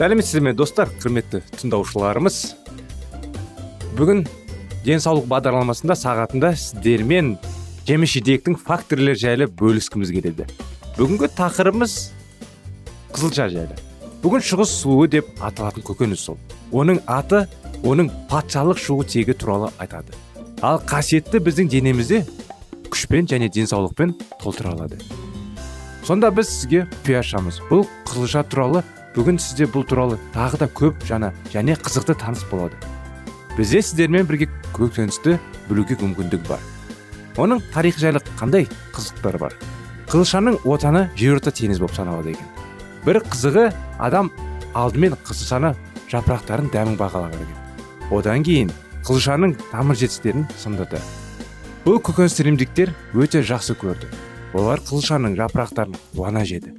Сәлеметсіздер ме достар құрметті тыңдаушыларымыз? Бүгін денсаулық бағдарламасында сағатында сіздермен жеміс жидектің факторлер жайлы бөліскіміз келеді. Бүгінгі тақырыбымыз қызылша жайлы. Бүгін шығыс суы деп аталатын көкөніс сол оның аты оның патшалық шығу тегі туралы айтады. Ал қасиетті біздің денемізде күшпен және денсаулықпен толтыра алады. Сонда біз сізге құпия ашамыз бұл қызылша туралы бүгін сізде бұл туралы тағы да көп жаңа және қызықты таныс болады. Бізде сіздермен бірге көкөністі білуге мүмкіндік бар. Оның тарихы жайлы қандай қызықтар бар? Қызылшаның отаны жерорта теңіз болып саналады екен. Бір қызығы адам алдымен қызылшаны жапырақтарын дәмін бағалаған екен одан кейін қызылшаның тамыр жетістіктерін сындырды. Бұл көкөністі римдіктер өте жақсы көрді. Олар қызылшаның жапырақтарын қуана жеді.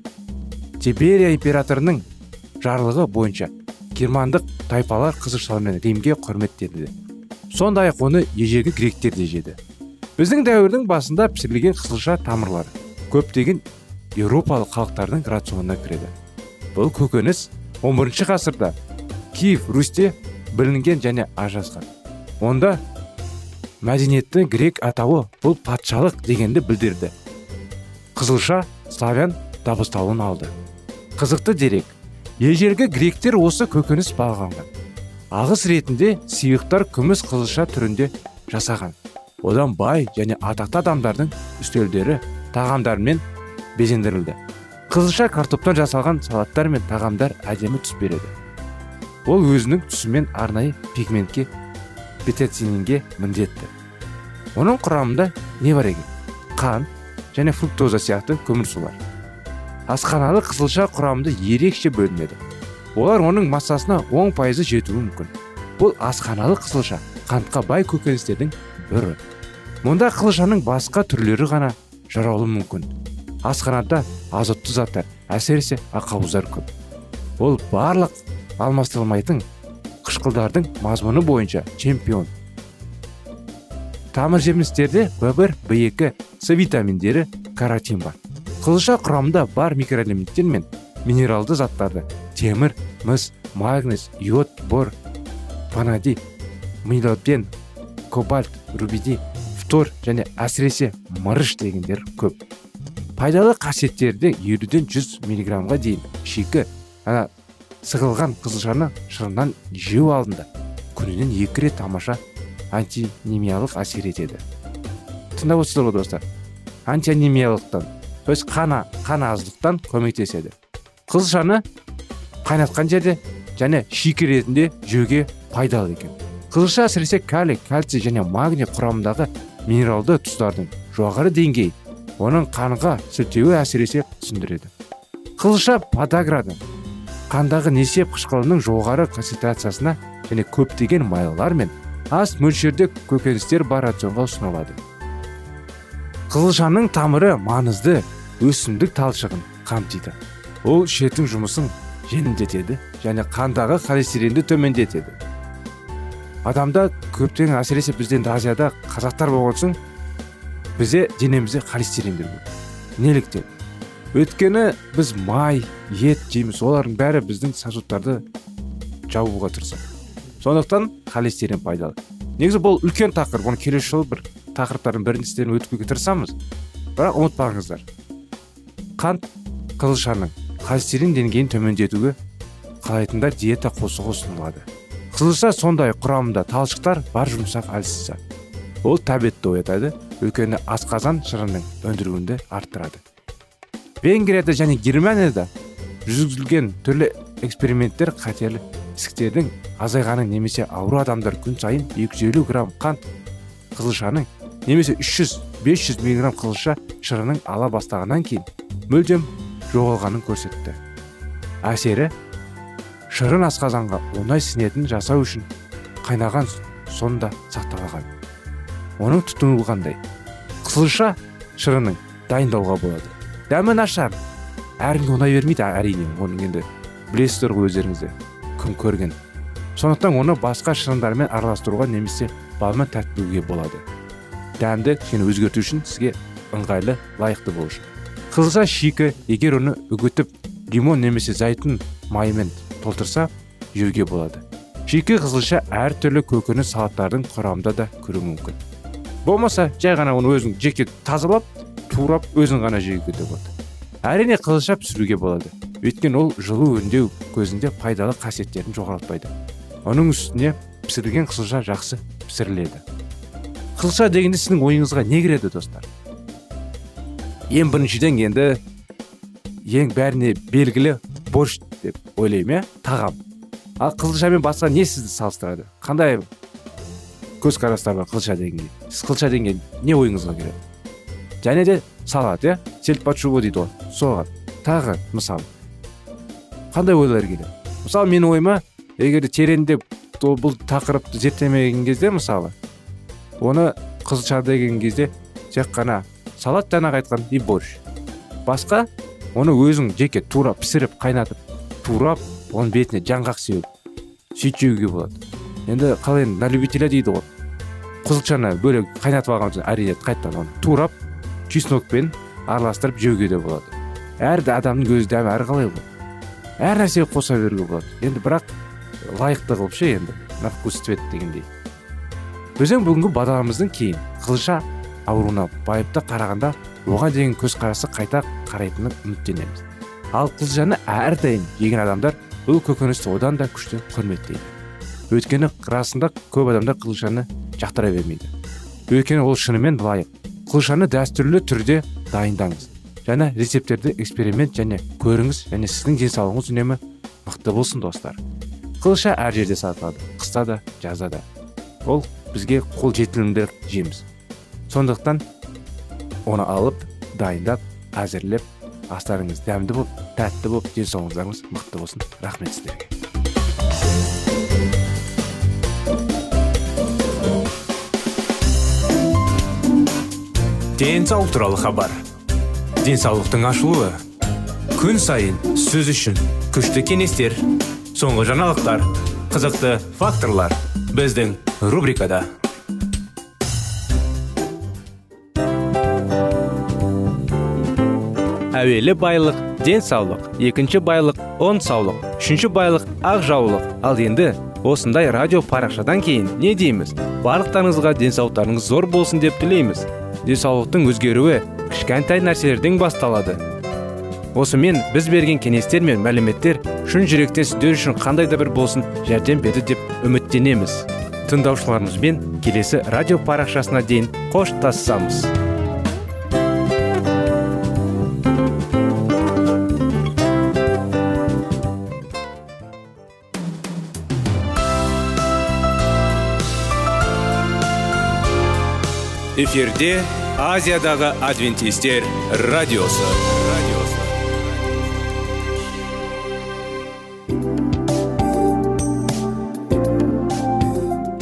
Тиберия императорының жарлығы бойынша германдық тайпалар қызылшамен римге құрметтеді сондай ақ оны ежелгі гректер де жеді. Біздің дәуірдің басында пісірілген қызылша тамырлары көптеген еуропалық халықтардың рационына кіреді. Бұл көкөніс 11 ғасырда киев русьте білінген және ажырасқан. Онда мәдениеттің грек атауы бұл патшалық дегенді білдірді. Қызылша славян дабыстауын алды. Қызықты дерек ежелгі гректер осы көкөніс бағаланған ағыс ретінде сыйықтар күміс қызылша түрінде жасаған. Одан бай және атақты адамдардың үстелдері тағамдармен безендірілді. Қызылша картоптан жасалған салаттар мен тағамдар әдемі түс береді. Ол өзінің түсімен арнайы пигментке петецининге міндетті. Оның құрамында не бар екен? Қант және фруктоза сияқты көмірсулар. Асқаналы қызылша құрамында ерекше бөлінеді. Олар оның массасына 10 пайызы жетуі мүмкін. Бұл асқаналы қызылша қантқа бай көкөністердің бірі. Мұнда қызылшаның басқа түрлері ғана жаралуы мүмкін. Асқанада азотты заттар әсіресе ақауыздар көп. Ол барлық алмастырылмайтын қышқылдардың мазмұны бойынша чемпион. Тамыр жемістерде в бір в екі с витаминдері каротин бар. Қызылша құрамында бар микроэлементтер мен минералды заттарды темір мыс магнез йод бор ванадий милоден кобальт рубидий фтор және әсіресе мырыш дегендер көп. Пайдалы қасиеттерді елуден жүз миллиграммға дейін шикі ана сығылған қызылшаны шырынан жеу алдында күнінен екі рет тамаша антинемиялық әсер етеді. Тыңдап отырсыздар ғой достар? Антианемиялықтан то қана қан аздықтан көмектеседі. Қызылшаны қайнатқан жерде және шикі ретінде жеуге пайдалы екен. Қызылша әсіресе калий кальций және магний құрамындағы минералды тұздардың жоғары деңгей оның қанға сілтеуі әсіресе түсіндіреді. Қызылша подаграды қандағы несеп қышқылының жоғары концентрациясына және көптеген майлар мен аз мөлшерде көкөністер бар рационға ұсынылады. Қызылшаның тамыры маңызды өсімдік талшығын қамтиды. Ол ішектің жұмысын жеңілдетеді және қандағы холестеринді төмендетеді. Адамда көптеген әсіресе бізде азияда қазақтар болған соң бізде денемізде холестериндер көп. Неліктен? Өйткені біз май ет жейміз олардың бәрі біздің сосудтарды жабуға тырысады. Сондықтан холестерин пайдалы. Негізі бұл үлкен тақырып оны келесі жолы бір тақырыптардың біріншісінен өтуге тырысамыз бірақ ұмытпаңыздар. Қант қызылшаның холестерин деңгейін төмендетуге қалайтындар диета қосуға ұсынылады. Қызылша сондай құрамында талшықтар бар жұмсақ әлсіз ол тәбетті оятады өйткені асқазан шырының өндіруінде арттырады. Венгрияда және германияда жүргізілген түрлі эксперименттер қатерлі ісіктердің азайғанын немесе ауру адамдар күн сайын 250 грамм қант қызылшаның немесе 300-500 миллиграмм қызылша шырының ала бастағаннан кейін мүлдем жоғалғанын көрсетті. Әсері шырын асқазанға оңай сіңетін жасау үшін қайнаған сонда сақталған. Оның тұтынуы қандай қызылша шырының дайындауға болады. Дәмі нашар. Әркімге ұнай бермейді әрине оның енді білесіздер ғой өздеріңіз кім көрген. Сондықтан оны басқа шырындармен араластыруға немесе балмен тәттілеуге болады. Дәмді кішкене өзгерту үшін сізге ыңғайлы лайықты болу үшін қызылша шикі егер оны үгітіп лимон немесе зәйтүн майымен толтырса жеуге болады. Шикі қызылша әртүрлі көкөніс салаттардың құрамында да көруі мүмкін. Болмаса жай ғана оны өзің жеке тазалап турап өзің ғана жеуге де болады. Әрине қызылша пісіруге болады. Өйткені ол жылу өңдеу көзінде пайдалы қасиеттерін жоғалтпайды. Оның үстіне пісірілген қызылша жақсы пісіріледі. Қызылша дегенде сіздің ойыңызға не кіреді достар? Ең біріншіден енді ең бәріне белгілі борщ деп ойлаймын иә? Тағам. Ал қызылшамен басқа не сізді салыстырады? Қандай көзқарастар бар қызылша дегенге? Сіз қызылша дегенге не ойыңызға келеді және де салат иә? Сельдь дейді ғой соған. Тағы мысалы қандай ойлар келеді? Мысалы менің ойыма егер тереңдеп бұл тақырыпты зерттемеген кезде мысалы оны қызылша деген кезде тек қана салат жаңағы айтқан и борщ басқа оны өзің жеке тура пісіріп қайнатып турап оның бетіне жаңғақ сеуіп сөйтіп жеуге болады. Енді қалай енді на любителя дейді ғой. Қызылшаны бөлек қайнатып алған соң әрине қайтадан оны турап чеснокпен араластырып жеуге де болады. Әр адамның өз дәмі әрқалай ғой әр нәрсеге қоса беруге болады. Енді бірақ лайықты қылып ше енді на вкус цвет дегендей. Біздің бүгінгі бағдарламамыздың кейін қызылша ауруына байыпты қарағанда оған деген көзқарасы қайта қарайтынын үміттенеміз. Ал қызылшаны әрдайым жеген адамдар бұл көкөністі одан да күшті құрметтейді. Өйткені расында көп адамдар қызылшаны жақтыра бермейді. Өйткені ол шынымен лайық. Қызылшаны дәстүрлі түрде дайындаңыз. Жаңа рецепттерді эксперимент және көріңіз және сіздің денсаулығыңыз үнемі мықты болсын достар. Қызылша әр жерде сатылады қыста да жазда да. Ол бізге қол жетімді жейміз. Сондықтан оны алып дайындап әзірлеп астарыңыз дәмді болып тәтті болып денсаулықтарыңыз мықты болсын. Рахмет сіздерге. Денсаулық туралы хабар. Денсаулықтың ашылуы күн сайын сөз үшін күшті кеңестер соңғы жаңалықтар қызықты факторлар. Біздің рубрикада. Әуелі байлық денсаулық екінші байлық он саулық үшінші байлық ақ жаулық. Ал енді осындай радио парақшадан кейін не дейміз? Барлықтарыңызға денсаулықтарыңыз зор болсын деп тілейміз. Денсаулықтың өзгеруі кішкентай нәрселерден басталады. Осымен біз берген кеңестер мен мәліметтер шын жүректен сіздер үшін қандай да бір болсын жәрдем берді деп үміттенеміз. Тыңдаушыларымызбен келесі радио парақшасына дейін қоштассамыз эфирде азиядағы адвентистер радиосы.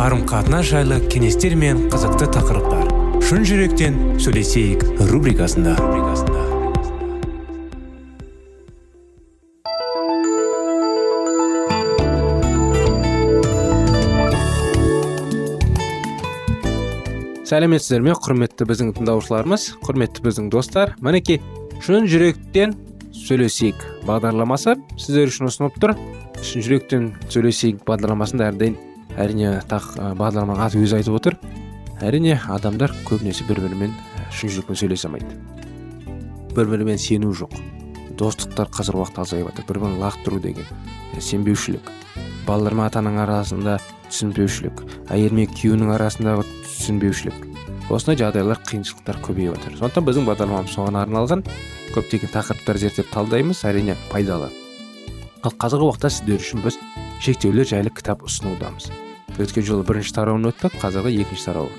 Қарым қатынас жайлы кеңестер мен қызықты тақырыптар. Шын жүректен сөйлесейік рубрикасында. Сәлеметсіздер ме құрметті біздің тыңдаушыларымыз құрметті біздің достар. Мінекей шын жүректен сөйлесейік бағдарламасы сіздер үшін ұсынып тұр. Шын жүректен сөйлесейік бағдарламасында әрдайым әрине тақ бағдарламаның аты өзі айтып отыр. Әрине адамдар көбінесе бір бірімен шын жүрекпен сөйлесе алмайды. Бір бірімен сену жоқ. Достықтар қазіргі уақытта азайып жатыр. Бір бірін лақтыру деген сенбеушілік. Балалар мен ата ананың арасында түсінбеушілік. Әйел мен күйеуінің арасындағы түсінбеушілік. Осындай жағдайлар қиыншылықтар көбейіп жатыр сондықтан біздің бағдарламамыз соған арналған. Көптеген тақырыптар зерттеп талдаймыз. Әрине пайдалы. Ал қазіргі уақытта сіздер үшін біз шектеулер жайлы кітап ұсынудамыз өткен жолы бірінші тарауын өттік қазіргі екінші тарауы.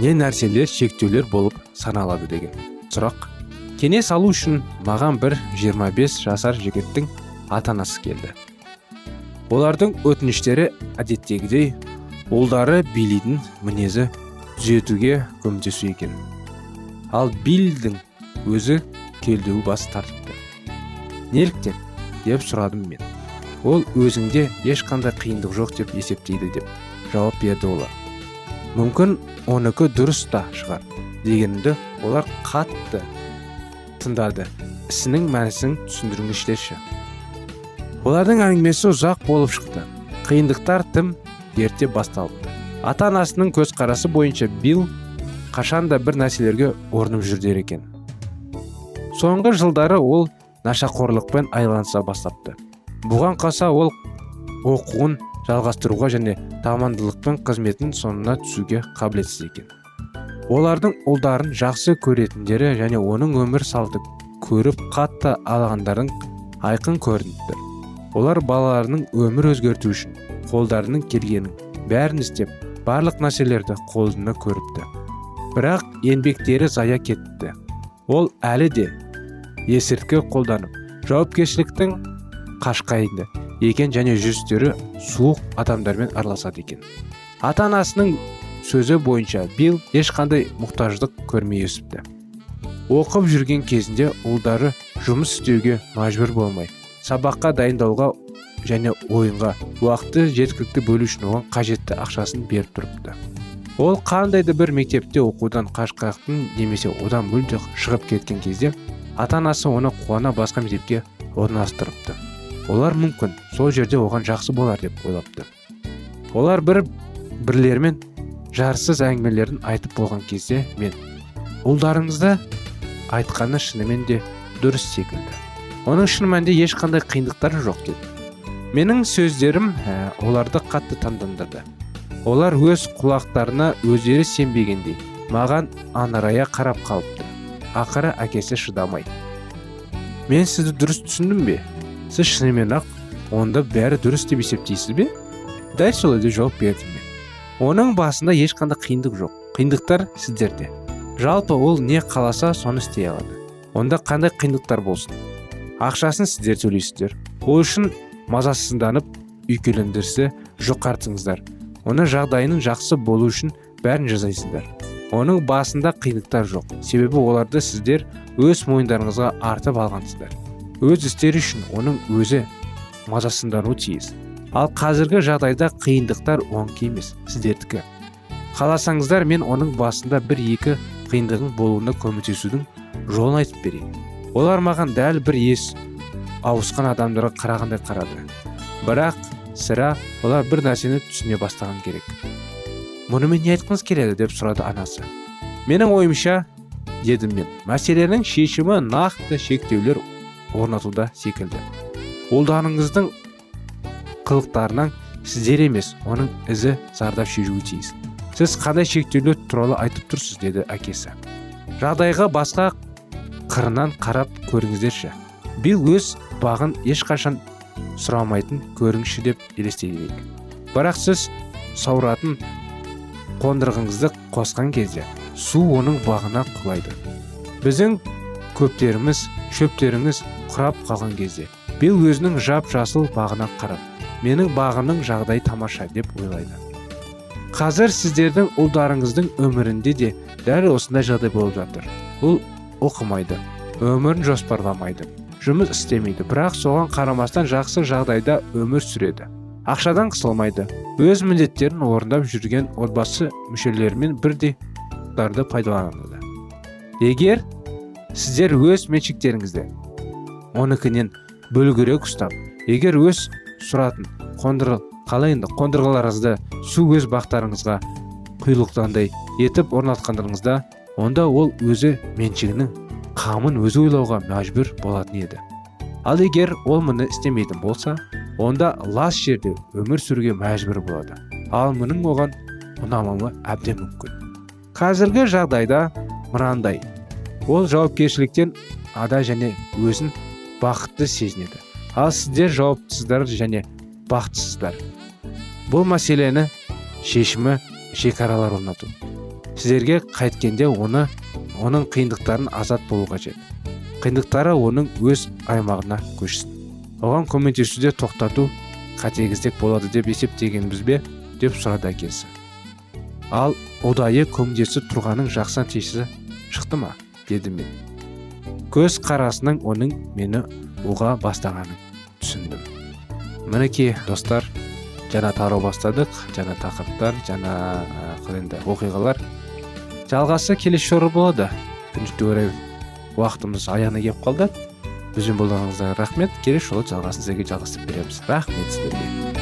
Не нәрселер шектеулер болып саналады деген сұрақ. Кеңес алу үшін маған бір 25 жасар жігіттің ата анасы келді. Олардың өтініштері әдеттегідей ұлдары биллидің мінезі түзетуге көмектесу екен. Ал биллдің өзі келдеу бас тартыпты. Неліктен? деп сұрадым мен. Ол өзіңде ешқандай қиындық жоқ деп есептейді деп жауап берді олар. Мүмкін оныкі дұрыс та шығар дегенімді олар қатты тыңдады ісінің мәнісін түсіндіріңізші олардың әңгімесі ұзақ болып шықты. Қиындықтар тым ерте басталыпты. Ата анасының көзқарасы бойынша билл қашанда бір нәрселерге орнып жүрдер екен. Соңғы жылдары ол нашақорлықпен айланса бастапты. Бұған қоса ол оқуын жалғастыруға және тамандылықпен қызметін соңына түсуге қабілетсіз екен. Олардың ұлдарын жақсы көретіндері және оның өмір салты көріп қатты алғандардың айқын көрінді олар балаларының өмір өзгерту үшін қолдарының келгенін бәрін істеп барлық нәрселерді қолына көріпті. Бірақ еңбектері зая кетті ол әлі де есірткі қолданып жауапкершіліктің қашқайында екен және жүздері суық адамдармен араласады екен. Ата анасының сөзі бойынша билл ешқандай мұқтаждық көрмей өсіпті. Оқып жүрген кезінде ұлдары жұмыс істеуге мәжбүр болмай сабаққа дайындауға және ойынға уақытты жеткілікті бөлу үшін оған қажетті ақшасын беріп тұрыпты. Ол қандай да бір мектепте оқудан қашқақтың немесе одан мүлде шығып кеткен кезде ата анасы оны қуана басқа мектепке орналастырыпты. Олар мүмкін сол жерде оған жақсы болар деп ойлапты. Олар бір бірлерімен жарыссыз әңгімелерін айтып болған кезде мен ұлдарыңызды айтқаны шынымен де дұрыс секілді. Оның шын мәнінде ешқандай қиындықтар жоқ деді. Менің сөздерім ә, оларды қатты таңдандырды. Олар өз құлақтарына өздері сенбегендей маған анарая қарап қалыпты. Ақыры әкесі шыдамай мен сізді дұрыс түсіндім бе? Сіз шынымен ақ онда бәрі дұрыс деп есептейсіз бе? Дәл солай деп жауап бердім мен. Оның басында ешқандай қиындық жоқ. Қиындықтар сіздерде. Жалпы ол не қаласа соны істей алады. Онда қандай қиындықтар болсын? Ақшасын сіздер төлейсіздер. Ол үшін мазасызданып үйкелендірсе жұқартыңыздар. Оны жағдайының жақсы болу үшін бәрін жасайсыздар. Оның басында қиындықтар жоқ. Себебі оларды сіздер өз мойындарыңызға артып алғансыздар. Өз істері үшін оның өзі мазасыздануы тиіс. Ал қазіргі жағдайда қиындықтар оңқы емес сіздердікі. Қаласаңыздар мен оның басында бір екі қиындығың болуына көмектесудің жолын айтып берейін. Олар маған дәл бір ес ауысқан адамдарға қарағандай қарады. Бірақ сірә олар бір нәрсені түсіне бастаған керек. Мұнымен не айтқыңыз келеді? деп сұрады анасы. Менің ойымша дедім мен мәселенің шешімі нақты шектеулер орнатуда секілді. Ұлдарыңыздың қылықтарынан сіздер емес оның ізі зардап шегуі тиіс. Сіз қандай шектеулер туралы айтып тұрсыз деді әкесі. Жағдайға басқа қырынан қарап көріңіздерші. Билл өз бағын ешқашан сұрамайтын көріңізші деп елестейік бірақ сіз сауратын қондырғыңызды қосқан кезде су оның бағына құлайды. Біздің көптеріміз шөптеріңіз құрап қалған кезде бил өзінің жап жасыл бағына қарап менің бағының жағдай тамаша деп ойлайды. Қазір сіздердің ұлдарыңыздың өмірінде де дәл осындай жағдай болып жатыр. Ол оқымайды өмірін жоспарламайды жұмыс істемейді бірақ соған қарамастан жақсы жағдайда өмір сүреді. Ақшадан қысылмайды өз міндеттерін орындап жүрген отбасы мүшелерімен бірдей құқықтарды пайдаланады. Егер сіздер өз меншіктеріңізді оныкінен бөлгірек ұстап егер өз сұратын қондыр қалай енді қондырғыларыңызды су өз бақтарыңызға құйылғандай етіп орнатқандарыңызда онда ол өзі меншігінің қамын өзі ойлауға мәжбүр болатын еді. Ал егер ол мұны істемейтін болса онда лас жерде өмір сүруге мәжбүр болады. Ал мұның оған ұнамауы әбден мүмкін. Қазіргі жағдайда мынандай. Ол жауапкершіліктен ада және өзін бақытты сезінеді. Ал сіздер жауаптысыздар және бақытсыздар. Бұл мәселені шешімі шекаралар орнату. Сіздерге қайткенде оны оның қиындықтарын азат болу қажет. Қиындықтары оның өз аймағына көшсін. Оған көмектесуде тоқтату қатегіздік болады деп есептегенбіз бе? Деп сұрады әкесі. Ал ұдайы көмектесіп тұрғаның жақсан тиісі шықты ма? Деді мен. Көз қарасының оның мені ұға бастағанын түсіндім. Мінекей достар жаңа тарау бастадық жаңа тақырыптар жаңа енді оқиғалар. Жалғасы келесі жолы болады. Өкінішке орай уақытымыз аяғына келіп қалды. Бізбен болғаныңызға рахмет. Келесі жолы жалғасын сіздерге жалғастырып береміз. Рахмет сіздерге.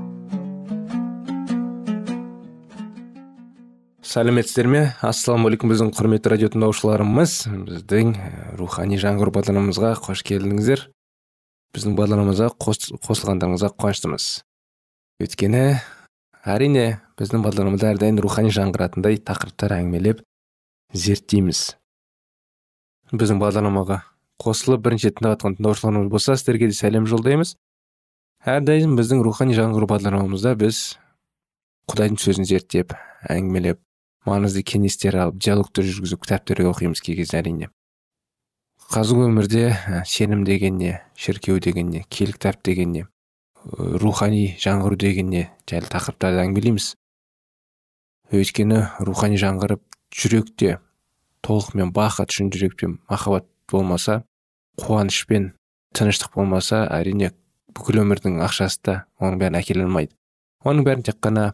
Сәлеметсіздер ме? Ассалаумағалейкум біздің құрметті радио тыңдаушыларымыз. Біздің э, рухани жаңғыру бағдарламамызға қош келдіңіздер. Біздің бағдарламамызға қосылғандарыңызға қуаныштымыз. Өйткені әрине біздің бағдарламада әрдайым рухани жаңғыратындай тақырыптар әңгімелеп зерттейміз. Біздің бағдарламаға қосылып бірінші тыңдап жатқан тыңдаушыларымыз болса сіздерге де сәлем жолдаймыз. Әрдайым біздің рухани жаңғыру бағдарламамызда біз құдайдың сөзін зерттеп әңгімелеп маңызды кеңестер алып диалогтар жүргізіп кітаптар оқимыз кей кезде әрине қазіргі өмірде сенім деген не шіркеу деген не киелі кітап деген не рухани жаңғыру деген не жайлы тақырыптарды әңгімелейміз. Өйткені рухани жаңғырып жүректе толықымен бақыт шын жүрекпен махаббат болмаса қуаныш пен тыныштық болмаса әрине бүкіл өмірдің ақшасы да оның бәрін әкеле алмайды. Оның бәрін тек қана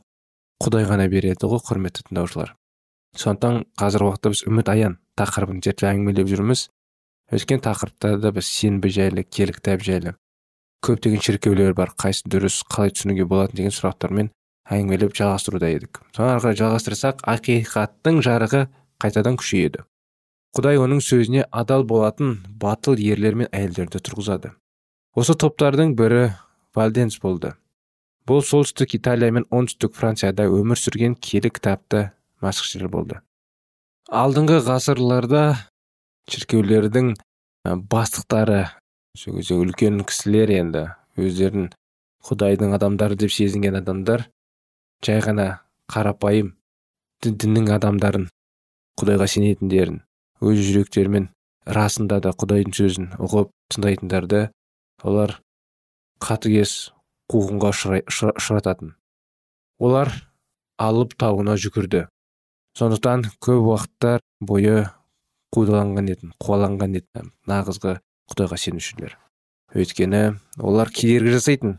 құдай ғана береді ғой құрметті тыңдаушылар. Сондықтан қазіргі уақытта біз үміт аян тақырыбын зерттеп әңгімелеп жүрміз. Өткен тақырыптарда біз сенбі жайлы киелі кітап жайлы көптеген шіркеулер бар. Қайсы дұрыс қалай түсінуге болады деген сұрақтармен әңгімелеп жалғастыруда едік. Соны ары қарай жалғастырсақ ақиқаттың жарығы қайтадан күшейеді. Құдай оның сөзіне адал болатын батыл ерлер мен әйелдерді тұрғызады. Осы топтардың бірі вальденс болды. Бұл солтүстік италия мен оңтүстік францияда өмір сүрген киелі кітапты машықшылар болды. Алдыңғы ғасырларда шіркеулердің бастықтары сол үлкен кісілер енді өздерін құдайдың адамдары деп сезінген адамдар жай ғана қарапайым діннің адамдарын құдайға сенетіндерін өз жүректерімен расында да құдайдың сөзін ұғып тыңдайтындарды олар қатыгез қуғынға ұшырататын олар алып тауына жүгірді. Сондықтан көп уақыттар бойы қудаланған еді қуаланған еді нағызғы құдайға сенушілер. Өйткені олар кедергі жасайтын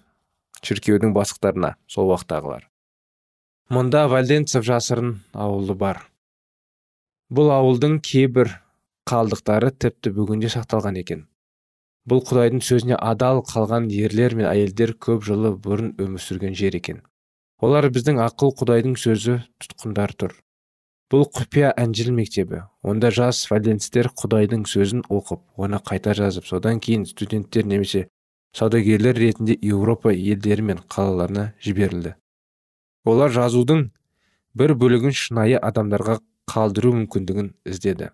шіркеудің бастықтарына сол уақыттағылар. Мұнда вальденцев жасырын ауылы бар. Бұл ауылдың кейбір қалдықтары тіпті бүгінде сақталған екен. Бұл құдайдың сөзіне адал қалған ерлер мен әйелдер көп жылы бұрын өмір сүрген жер екен. Олар біздің ақыл құдайдың сөзі тұтқындар тұр. Бұл құпия әнжіл мектебі. Онда жас валенстер құдайдың сөзін оқып оны қайта жазып содан кейін студенттер немесе саудагерлер ретінде еуропа елдері мен қалаларына жіберілді. Олар жазудың бір бөлігін шынайы адамдарға қалдыру мүмкіндігін іздеді.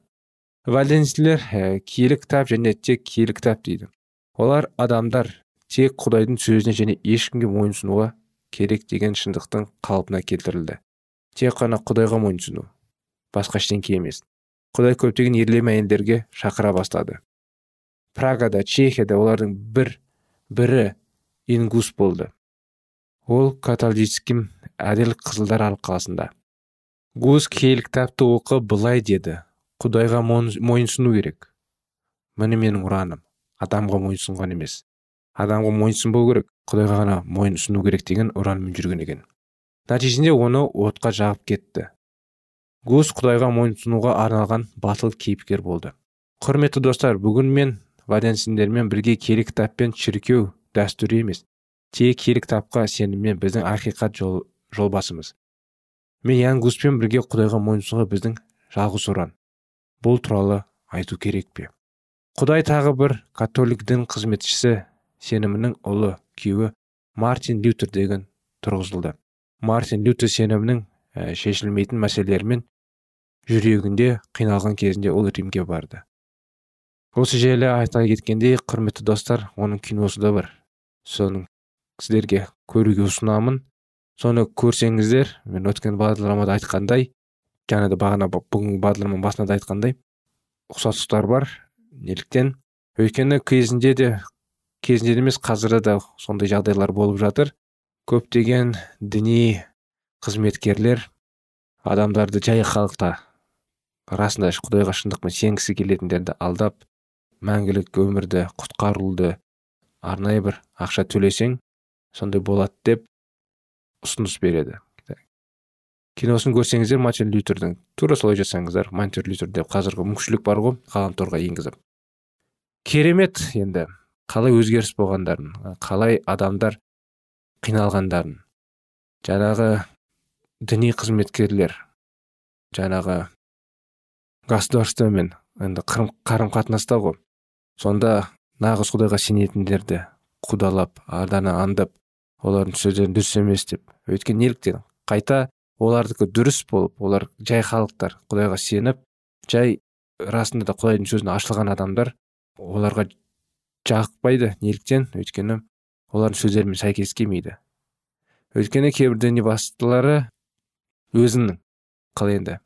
Валенсилер ә, киелі кітап және тек киелі кітап дейді. Олар адамдар тек құдайдың сөзіне және ешкімге мойынсұнуға керек деген шындықтың қалпына келтірілді. Тек қана құдайға мойынсыну басқа ештеңке емес. Құдай көптеген ерлем әйелдерге шақыра бастады. Прагада чехияда олардың бір бірі ингус болды. Ол католицким әділ қызылдар алқасында. Гус киелі кітапты оқып былай деді. Құдайға мойынсыну керек. Міне менің ұраным. Адамға мойынсұнған емес. Адамға мойынсұнбау керек. Құдайға ғана мойынсыну керек деген ұранмен жүрген екен. Нәтижесінде оны отқа жағып кетті. Гус құдайға мойынсұнуға арналған батыл кейіпкер болды. Құрметті достар бүгін мен валенсиндермен бірге киелі кітап пен шіркеу дәстүрі емес. Тек киелі кітапқа сеніммен біздің ақиқат жол, жолбасымыз. Мен ян гуспен бірге құдайға мойынсұнуға біздің жалғыз ұран. Бұл туралы айту керек пе? Құдай тағы бір католик дін қызметшісі сенімінің ұлы күйеуі мартин лютер деген тұрғызылды. Мартин лютер сенімнің ә, шешілмейтін мәселелермен жүрегінде қиналған кезінде ол римге барды. Осы жайлы айта кеткенде құрметті достар оның киносы да бар. Соның сіздерге көруге ұсынамын. Соны көрсеңіздер мен өткен бағдарламада айтқандай және де бағана бүгінгі бағдарламаның басында да айтқандай ұқсастықтар бар неліктен? Өйткені кезінде де кезінде де емес қазір де сондай жағдайлар болып жатыр. Көптеген діни қызметкерлер адамдарды жай халықта расында құдайға шындықпен сенгісі келетіндерді алдап мәңгілік өмірді құтқарылуды арнайы бір ақша төлесең сондай болады деп ұсыныс береді. Киносын көрсеңіздер мартин лютердің тура солай жасаңыздар мартин лютер деп қазіргі мүмкіншілік бар ғой ғаламторға енгізіп. Керемет енді қалай өзгеріс болғандарын қалай адамдар қиналғандарын жаңағы діни қызметкерлер жаңағы государствомен енді қарым қатынаста ғой. Сонда нағыз құдайға сенетіндерді құдалап арданы андап олардың сөздері дұрыс емес деп. Өйткені неліктен қайта олардікі дұрыс болып олар жай халықтар құдайға сеніп жай расында да құдайдың сөзіне ашылған адамдар оларға жақпайды неліктен? Өйткені олардың сөздерімен сәйкес келмейді. Өйткені кейбір діни бастылары өзінің қалай енді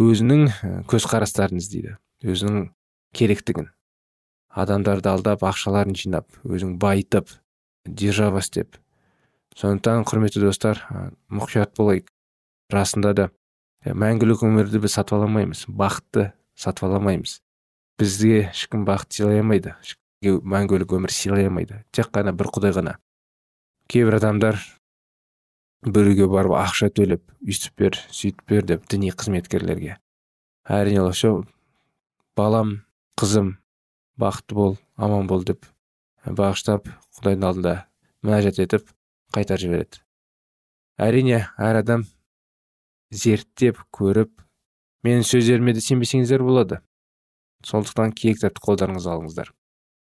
өзінің көзқарастарын іздейді өзінің керектігін. Адамдарды алдап ақшаларын жинап өзің байытып держава істеп. Сондықтан құрметті достар мұқият болайық. Расында да мәңгілік өмірді біз сатып ала алмаймыз бақытты сатып ала алмаймыз бізге ешкім бақыт сыйлай алмайды мәңгілік өмір сыйлай алмайды. Тек қана бір құдай ғана кейбір адамдар біреуге барып ақша төлеп үйтіп бер сөйтіп бер деп діни қызметкерлерге. Әрине все балам қызым бақытты бол аман бол деп бағыштап құдайдың алдында мінәжат етіп қайтарып жібереді. Әрине әр адам зерттеп көріп менің сөздеріме де сенбесеңіздер болады. Сондықтан киік затты қолдарыңызға алыңыздар.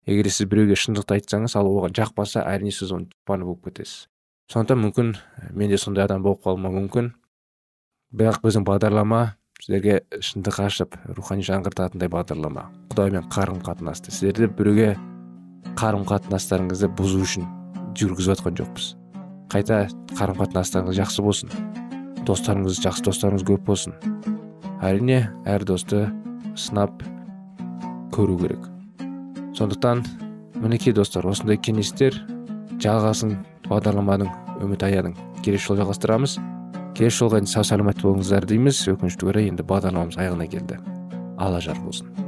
Егер сіз біреуге шындықты айтсаңыз ал оған жақпаса әрине сіз оның дұшпаны болып кетесіз. Сондықтан мүмкін мен де сондай адам болып қалуым мүмкін. Бірақ біздің бағдарлама сіздерге шындық ашып рухани жаңғыртатындай бағдарлама. Құдаймен қарым қатынасты сіздерді біреуге қарым қатынастарыңызды бұзу үшін жүргізіп жатқан жоқпыз. Қайта қарым қатынастарыңыз жақсы болсын. Достарыңыз жақсы достарыңыз көп болсын. Әрине әр досты сынап көру керек. Сондықтан мінекей достар осындай кеңестер жалғасын бағдарламаның үміт аядың келесі жолы жалғастырамыз. Келесі жолға дейін сау саламат болыңыздар дейміз. Өкінішке орай енді бағдарламамыз аяғына келді. Алла жар болсын.